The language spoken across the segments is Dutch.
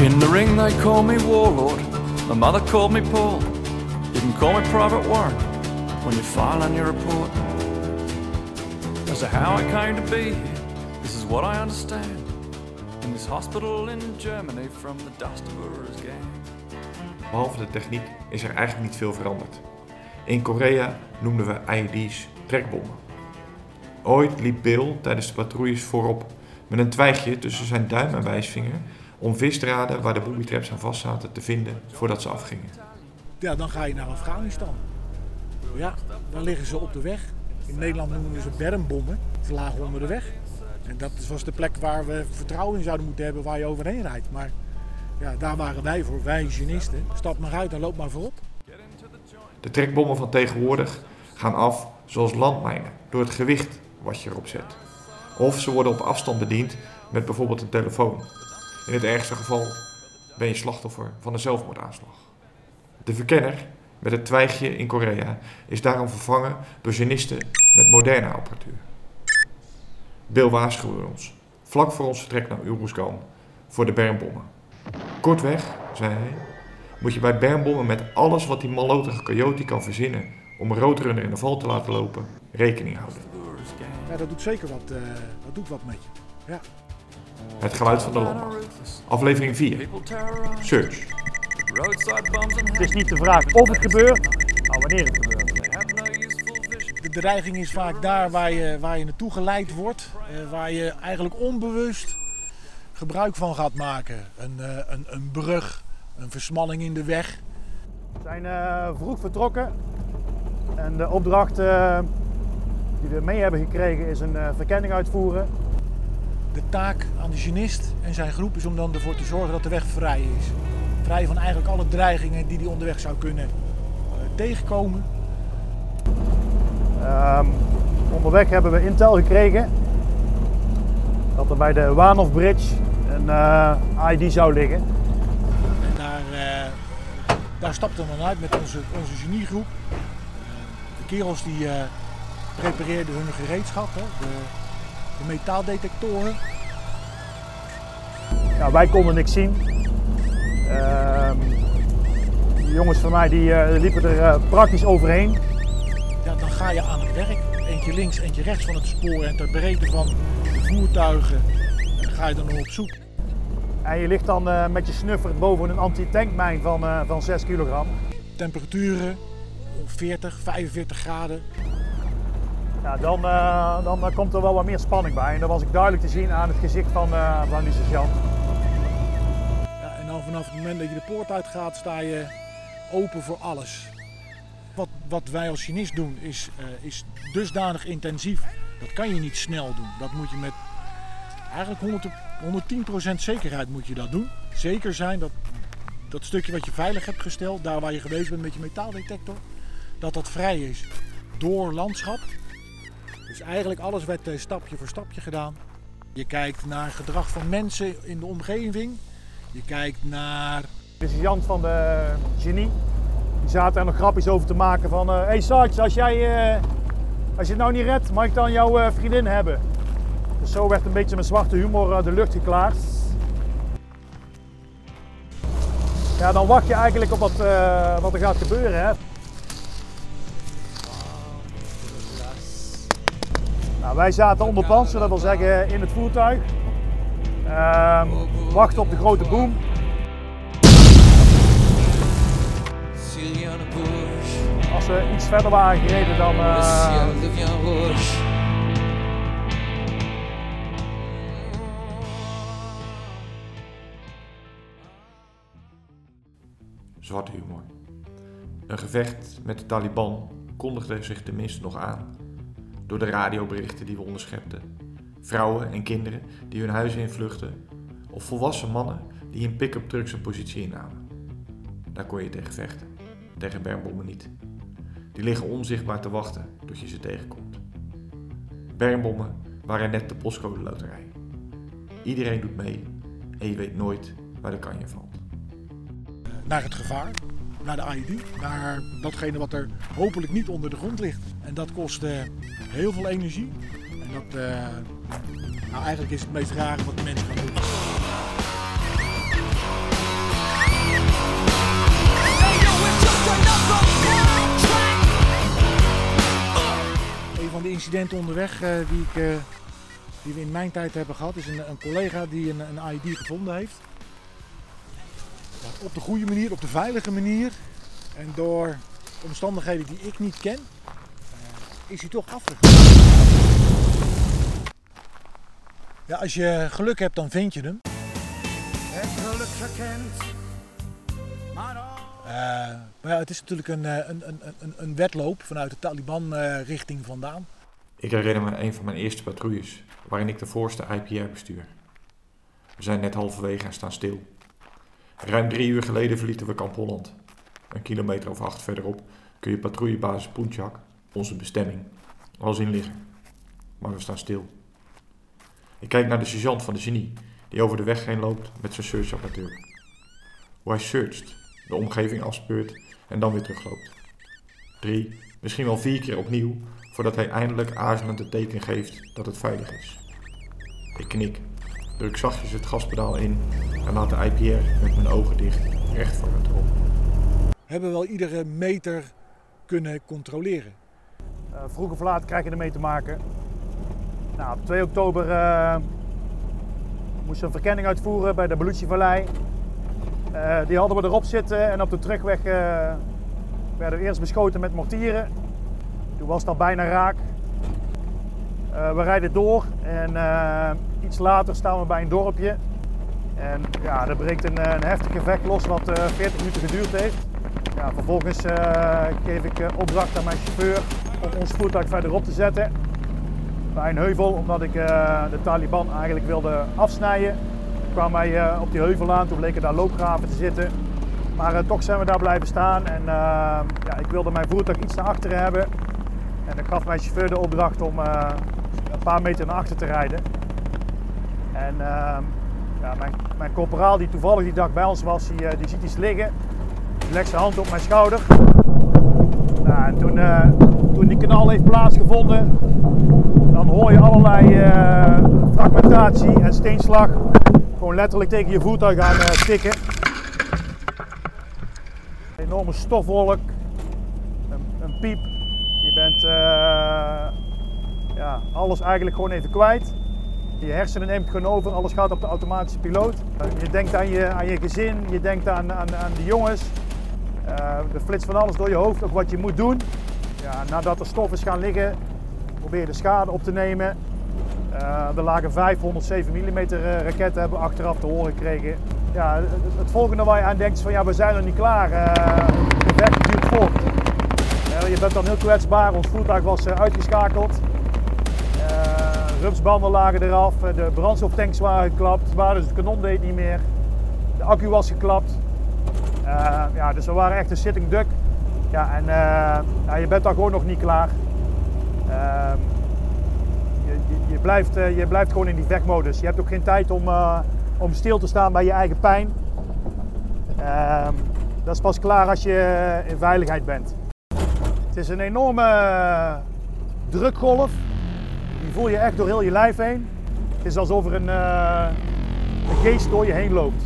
In the ring they call me warlord. My mother called me Paul. You can call me Private Warren when you file on your report. As to how I came to be here, this is what I understand. In this hospital in Germany from the dust of Ura's gang. Behalve de techniek is er eigenlijk niet veel veranderd. In Korea noemden we IED's trekbommen. Ooit liep Bill tijdens de patrouilles voorop met een twijgje tussen zijn duim en wijsvinger om visdraden waar de booby-traps aan vast zaten te vinden voordat ze afgingen. Ja, dan ga je naar Afghanistan. Ja, dan liggen ze op de weg. In Nederland noemen we ze bermbommen. Ze lagen onder de weg. En dat was de plek waar we vertrouwen in zouden moeten hebben waar je overheen rijdt. Maar ja, daar waren wij voor, wij hygiënisten. Stap maar uit en loop maar voorop. De trekbommen van tegenwoordig gaan af zoals landmijnen door het gewicht wat je erop zet. Of ze worden op afstand bediend met bijvoorbeeld een telefoon. In het ergste geval ben je slachtoffer van een zelfmoordaanslag. De verkenner met het twijgje in Korea is daarom vervangen door genisten met moderne apparatuur. Bill waarschuwde ons, vlak voor ons vertrek naar Uruzgan, voor de bermbommen. Kortweg, zei hij, moet je bij bermbommen met alles wat die mallotige coyote kan verzinnen om een roodrunner in de val te laten lopen, rekening houden. Ja, dat doet zeker wat, eh, dat doet wat met je. Ja. Het geluid van de landmacht. Aflevering 4. People terrorize. Search. Het is niet de vraag of het gebeurt, maar wanneer het gebeurt. De dreiging is vaak daar waar je, waar je naartoe geleid wordt. eh, waar je eigenlijk onbewust gebruik van gaat maken. Een, eh, een, een brug, een versmalling in de weg. We zijn eh, vroeg vertrokken en de opdracht eh, die we mee hebben gekregen is een eh, verkenning uitvoeren. De taak aan de genist en zijn groep is om dan ervoor te zorgen dat de weg vrij is. Vrij van eigenlijk alle dreigingen die hij onderweg zou kunnen eh, tegenkomen. Ehm, onderweg hebben we intel gekregen dat er bij de Wanov Bridge een eh, ID zou liggen. En daar, eh daar stapten we dan uit met onze, onze geniegroep. De kerels die prepareerden hun gereedschap, hè, de, de metaaldetectoren. Ja, wij konden niks zien. Ehm, de jongens van mij die, eh, liepen er eh, praktisch overheen. Ja, dan ga je aan het werk. Eentje links, eentje rechts van het spoor en ter breedte van de voertuigen ga je dan nog op zoek. En je ligt dan eh, met je snuffer boven een anti-tankmijn van, van 6 kilogram. Temperaturen 40, 45 graden. Ja, dan, eh, dan eh, komt er wel wat meer spanning bij. En dat was ik duidelijk te zien aan het gezicht van, eh, van die sergeant. Ja, en vanaf het moment dat je de poort uitgaat, sta je open voor alles. Wat, wat wij als chinist doen is, is dusdanig intensief. Dat kan je niet snel doen. Dat moet je met eigenlijk 100, 110% zekerheid moet je dat doen. Zeker zijn dat dat stukje wat je veilig hebt gesteld, daar waar je geweest bent met je metaaldetector, dat dat vrij is door landschap. Dus eigenlijk alles werd eh, stapje voor stapje gedaan. Je kijkt naar gedrag van mensen in de omgeving. Je kijkt naar De sergeant van de genie. Die zaten er nog grapjes over te maken van... Hé hey Sarge, als, jij, eh, als je het nou niet redt, mag ik dan jouw eh, vriendin hebben? Dus zo werd een beetje met zwarte humor de lucht geklaard. Ja, dan wacht je eigenlijk op wat, eh, wat er gaat gebeuren. Hè. Nou, wij zaten onder panzer, dat wil zeggen in het voertuig. Ehm, wachten op de grote boom. Als we iets verder waren gereden dan. le eh. Zwarte humor. Een gevecht met de Taliban kondigde zich tenminste nog aan. Door de radioberichten die we onderschepten. Vrouwen en kinderen die hun huizen invluchten. Of volwassen mannen die in pick-up trucks een positie innamen. Daar kon je tegen vechten. Tegen bermbommen niet. Die liggen onzichtbaar te wachten tot je ze tegenkomt. Bermbommen waren net de postcode loterij. Iedereen doet mee en je weet nooit waar de kanje valt. naar het gevaar, naar de IED, naar datgene wat er hopelijk niet onder de grond ligt. En dat kost eh, heel veel energie. En dat, eh, nou, eigenlijk is het meest rare wat de mensen gaan doen. Een van de incidenten onderweg eh, die, ik, die we in mijn tijd hebben gehad, is een, een collega die een, een gevonden heeft. Ja, op de goede manier, op de veilige manier. En door omstandigheden die ik niet ken, eh, is hij toch afgegaan. Ja, als je geluk hebt, dan vind je hem. Eh, maar ja, het is natuurlijk een, eh, een, een, een, een wedloop vanuit de Taliban-richting vandaan. Ik herinner me een van mijn eerste patrouilles, waarin ik de voorste IPR bestuur. We zijn net halverwege en staan stil. Ruim drie uur geleden verlieten we Kamp Holland. Een kilometer of acht verderop kun je patrouillebasis Poentjak, onze bestemming, al zien liggen. Maar we staan stil. Ik kijk naar de sergeant van de genie, die over de weg heen loopt met zijn searchapparatuur. Hoe hij searcht, de omgeving afspeurt en dan weer terugloopt. Drie, misschien wel vier keer opnieuw, voordat hij eindelijk aarzelend het teken geeft dat het veilig is. Ik knik, druk zachtjes het gaspedaal in en laat de IPR met mijn ogen dicht recht voor me erop. Hebben we wel iedere meter kunnen controleren. Uh, vroeg of laat krijg je ermee te maken. Nou, op 2 oktober uh, moesten we een verkenning uitvoeren bij de Belucci-vallei. Uh, die hadden we erop zitten en op de terugweg uh, werden we eerst beschoten met mortieren. Toen was het al bijna raak. we rijden door en iets later staan we bij een dorpje. En ja, er breekt een, een heftig gevecht los wat 40 minuten geduurd heeft. Ja, vervolgens geef ik opdracht aan mijn chauffeur om ons voertuig verderop te zetten bij een heuvel, omdat ik de Taliban eigenlijk wilde afsnijden. Kwamen wij op die heuvel aan, toen bleken daar loopgraven te zitten. Maar toch zijn we daar blijven staan en ja, ik wilde mijn voertuig iets naar achteren hebben. En ik gaf mijn chauffeur de opdracht om een paar meter naar achter te rijden. En ja, mijn, mijn corporaal die toevallig die dag bij ons was, die, die ziet iets liggen. Die legt zijn hand op mijn schouder. Nou, en toen, toen die knal heeft plaatsgevonden, dan hoor je allerlei uh, fragmentatie en steenslag gewoon letterlijk tegen je voertuig aan uh, tikken. Een enorme stofwolk, een, een piep. Je bent ja, alles eigenlijk gewoon even kwijt. Je hersenen neemt gewoon over, alles gaat op de automatische piloot. Je denkt aan je, aan je gezin, je denkt aan, aan, aan de jongens. er flitst van alles door je hoofd, ook wat je moet doen. Ja, nadat er stof is gaan liggen, probeer de schade op te nemen. Uh, er lagen 507 mm raketten, hebben achteraf te horen gekregen. Ja, het, volgende waar je aan denkt is van ja, we zijn nog niet klaar. Uh, duurt voort. Uh, je bent dan heel kwetsbaar, ons voertuig was uitgeschakeld. Rupsbanden lagen eraf, de brandstoftanks waren geklapt, dus het kanon deed niet meer. De accu was geklapt. ja, dus we waren echt een sitting duck. Ja, en ja, je bent dan gewoon nog niet klaar. Ehm, je, je, blijft, eh, je blijft gewoon in die vechtmodus. Je hebt ook geen tijd om, om stil te staan bij je eigen pijn. Ehm, dat is pas klaar als je in veiligheid bent. Het is een enorme drukgolf. Die voel je echt door heel je lijf heen. Het is alsof er een, uh, een geest door je heen loopt.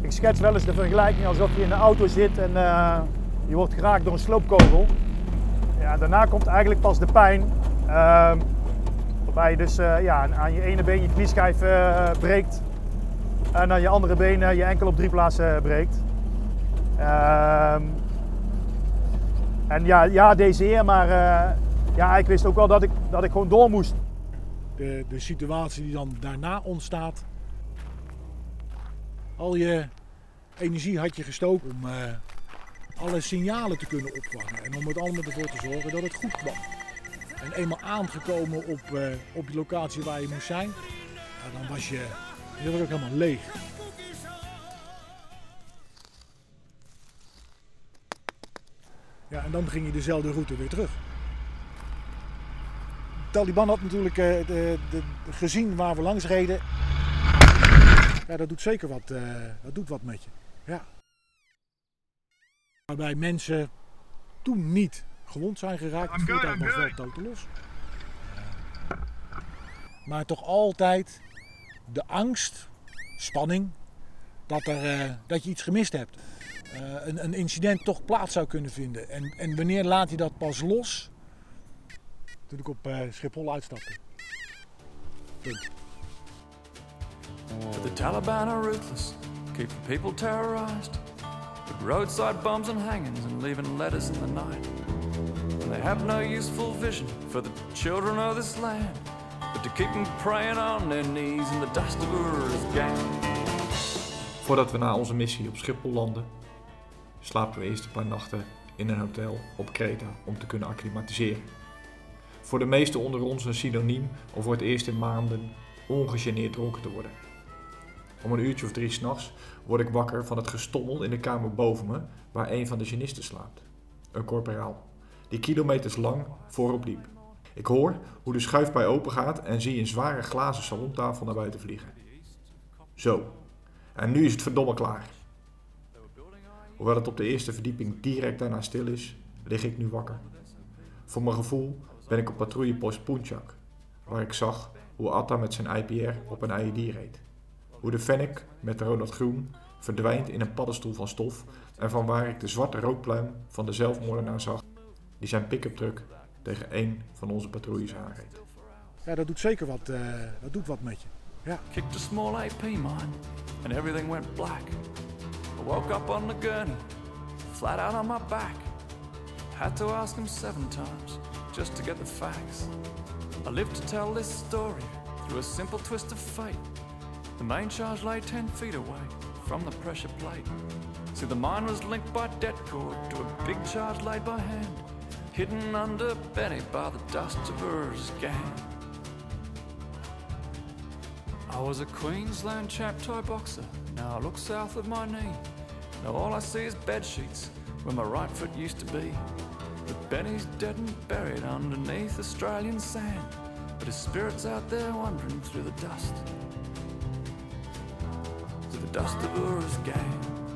Ik schets wel eens de vergelijking alsof je in een auto zit en uh, je wordt geraakt door een sloopkogel. Ja, daarna komt eigenlijk pas de pijn. Uh, waarbij je dus ja, aan je ene been je knieschijf breekt. En aan je andere been je enkel op drie plaatsen breekt. Ehm, en ja, ja, deze heer, maar ja, ik wist ook wel dat ik, dat ik gewoon door moest. De, de situatie die dan daarna ontstaat. Al je energie had je gestoken om alle signalen te kunnen opvangen. En om het allemaal ervoor te zorgen dat het goed kwam. En eenmaal aangekomen op, uh, op die locatie waar je moest zijn, dan was je, ook helemaal leeg. Ja, en dan ging je dezelfde route weer terug. De Taliban had natuurlijk de, de, gezien waar we langs reden. Ja, dat doet zeker wat, uh, dat doet wat met je. Ja. Waarbij mensen toen niet gewond zijn geraakt. Het voertuig was wel totaal los. Maar toch altijd de angst, spanning, dat, er, uh, dat je iets gemist hebt. eh, een, een incident toch plaats zou kunnen vinden. En, en wanneer laat hij dat pas los? Toen ik op eh, Schiphol uitstapte. Punt. But the Taliban are ruthless, keep the people terrorized. With roadside bombs and hangings and leaving letters in the night. And they have no useful vision for the children of this land. But to keep them praying on their knees in the dust of Ur's gang. Voordat we na onze missie op Schiphol landen, slapen we eerst een paar nachten in een hotel op Kreta om te kunnen acclimatiseren. Voor de meesten onder ons een synoniem om voor het eerst in maanden ongegeneerd dronken te worden. Om een uurtje of drie s'nachts word ik wakker van het gestommel in de kamer boven me, waar een van de genisten slaapt. Een korporaal, die kilometers lang voorop liep. Ik hoor hoe de schuifpij open gaat en zie een zware glazen salontafel naar buiten vliegen. Zo, en nu is het verdomme klaar. Hoewel het op de eerste verdieping direct daarna stil is, lig ik nu wakker. Voor mijn gevoel ben ik op patrouillepost Punjak, waar ik zag hoe Atta met zijn IPR op een IED reed. Hoe de Fennec met Ronald Groen verdwijnt in een paddenstoel van stof en van waar ik de zwarte rookpluim van de zelfmoordenaar zag die zijn pick-up truck tegen één van onze patrouilles aanreed. Ja, dat doet zeker wat, eh, dat doet wat met je. Ja. Kicked a small AP mine, and everything went black. I woke up on the gurney, flat out on my back. Had to ask him seven times just to get the facts. I lived to tell this story through a simple twist of fate. The main charge lay 10 feet away from the pressure plate. See, the mine was linked by debt cord to a big charge laid by hand, hidden under Benny by the dust of Ur's gang. I was a Queensland champ toe boxer. Now I look south of my knee. Now all I see is bed sheets where my right foot used to be. Benny's dead and buried underneath Australian sand. But his spirit's out there wandering through the dust. Through the dust of Ura's gang.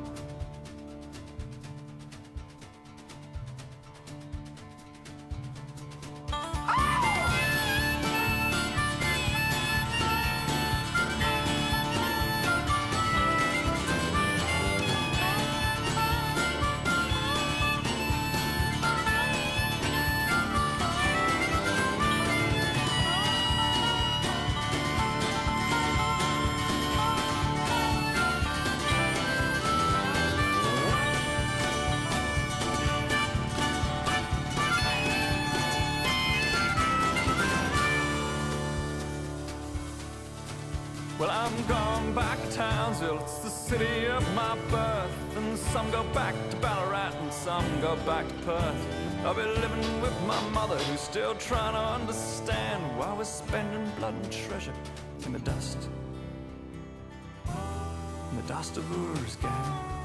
I'm gone back to Townsville, it's the city of my birth. And some go back to Ballarat and some go back to Perth. I'll be living with my mother who's still trying to understand why we're spending blood and treasure in the dust. In the dust of Ur's gang.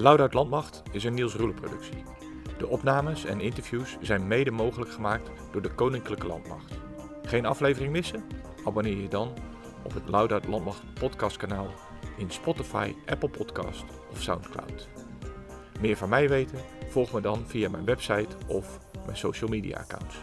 Luiduit Landmacht is een Niels Roelen productie. De opnames en interviews zijn mede mogelijk gemaakt door de Koninklijke Landmacht. Geen aflevering missen? Abonneer je dan op het Luiduit Landmacht podcastkanaal in Spotify, Apple Podcast of Soundcloud. Meer van mij weten? Volg me dan via mijn website of mijn social media accounts.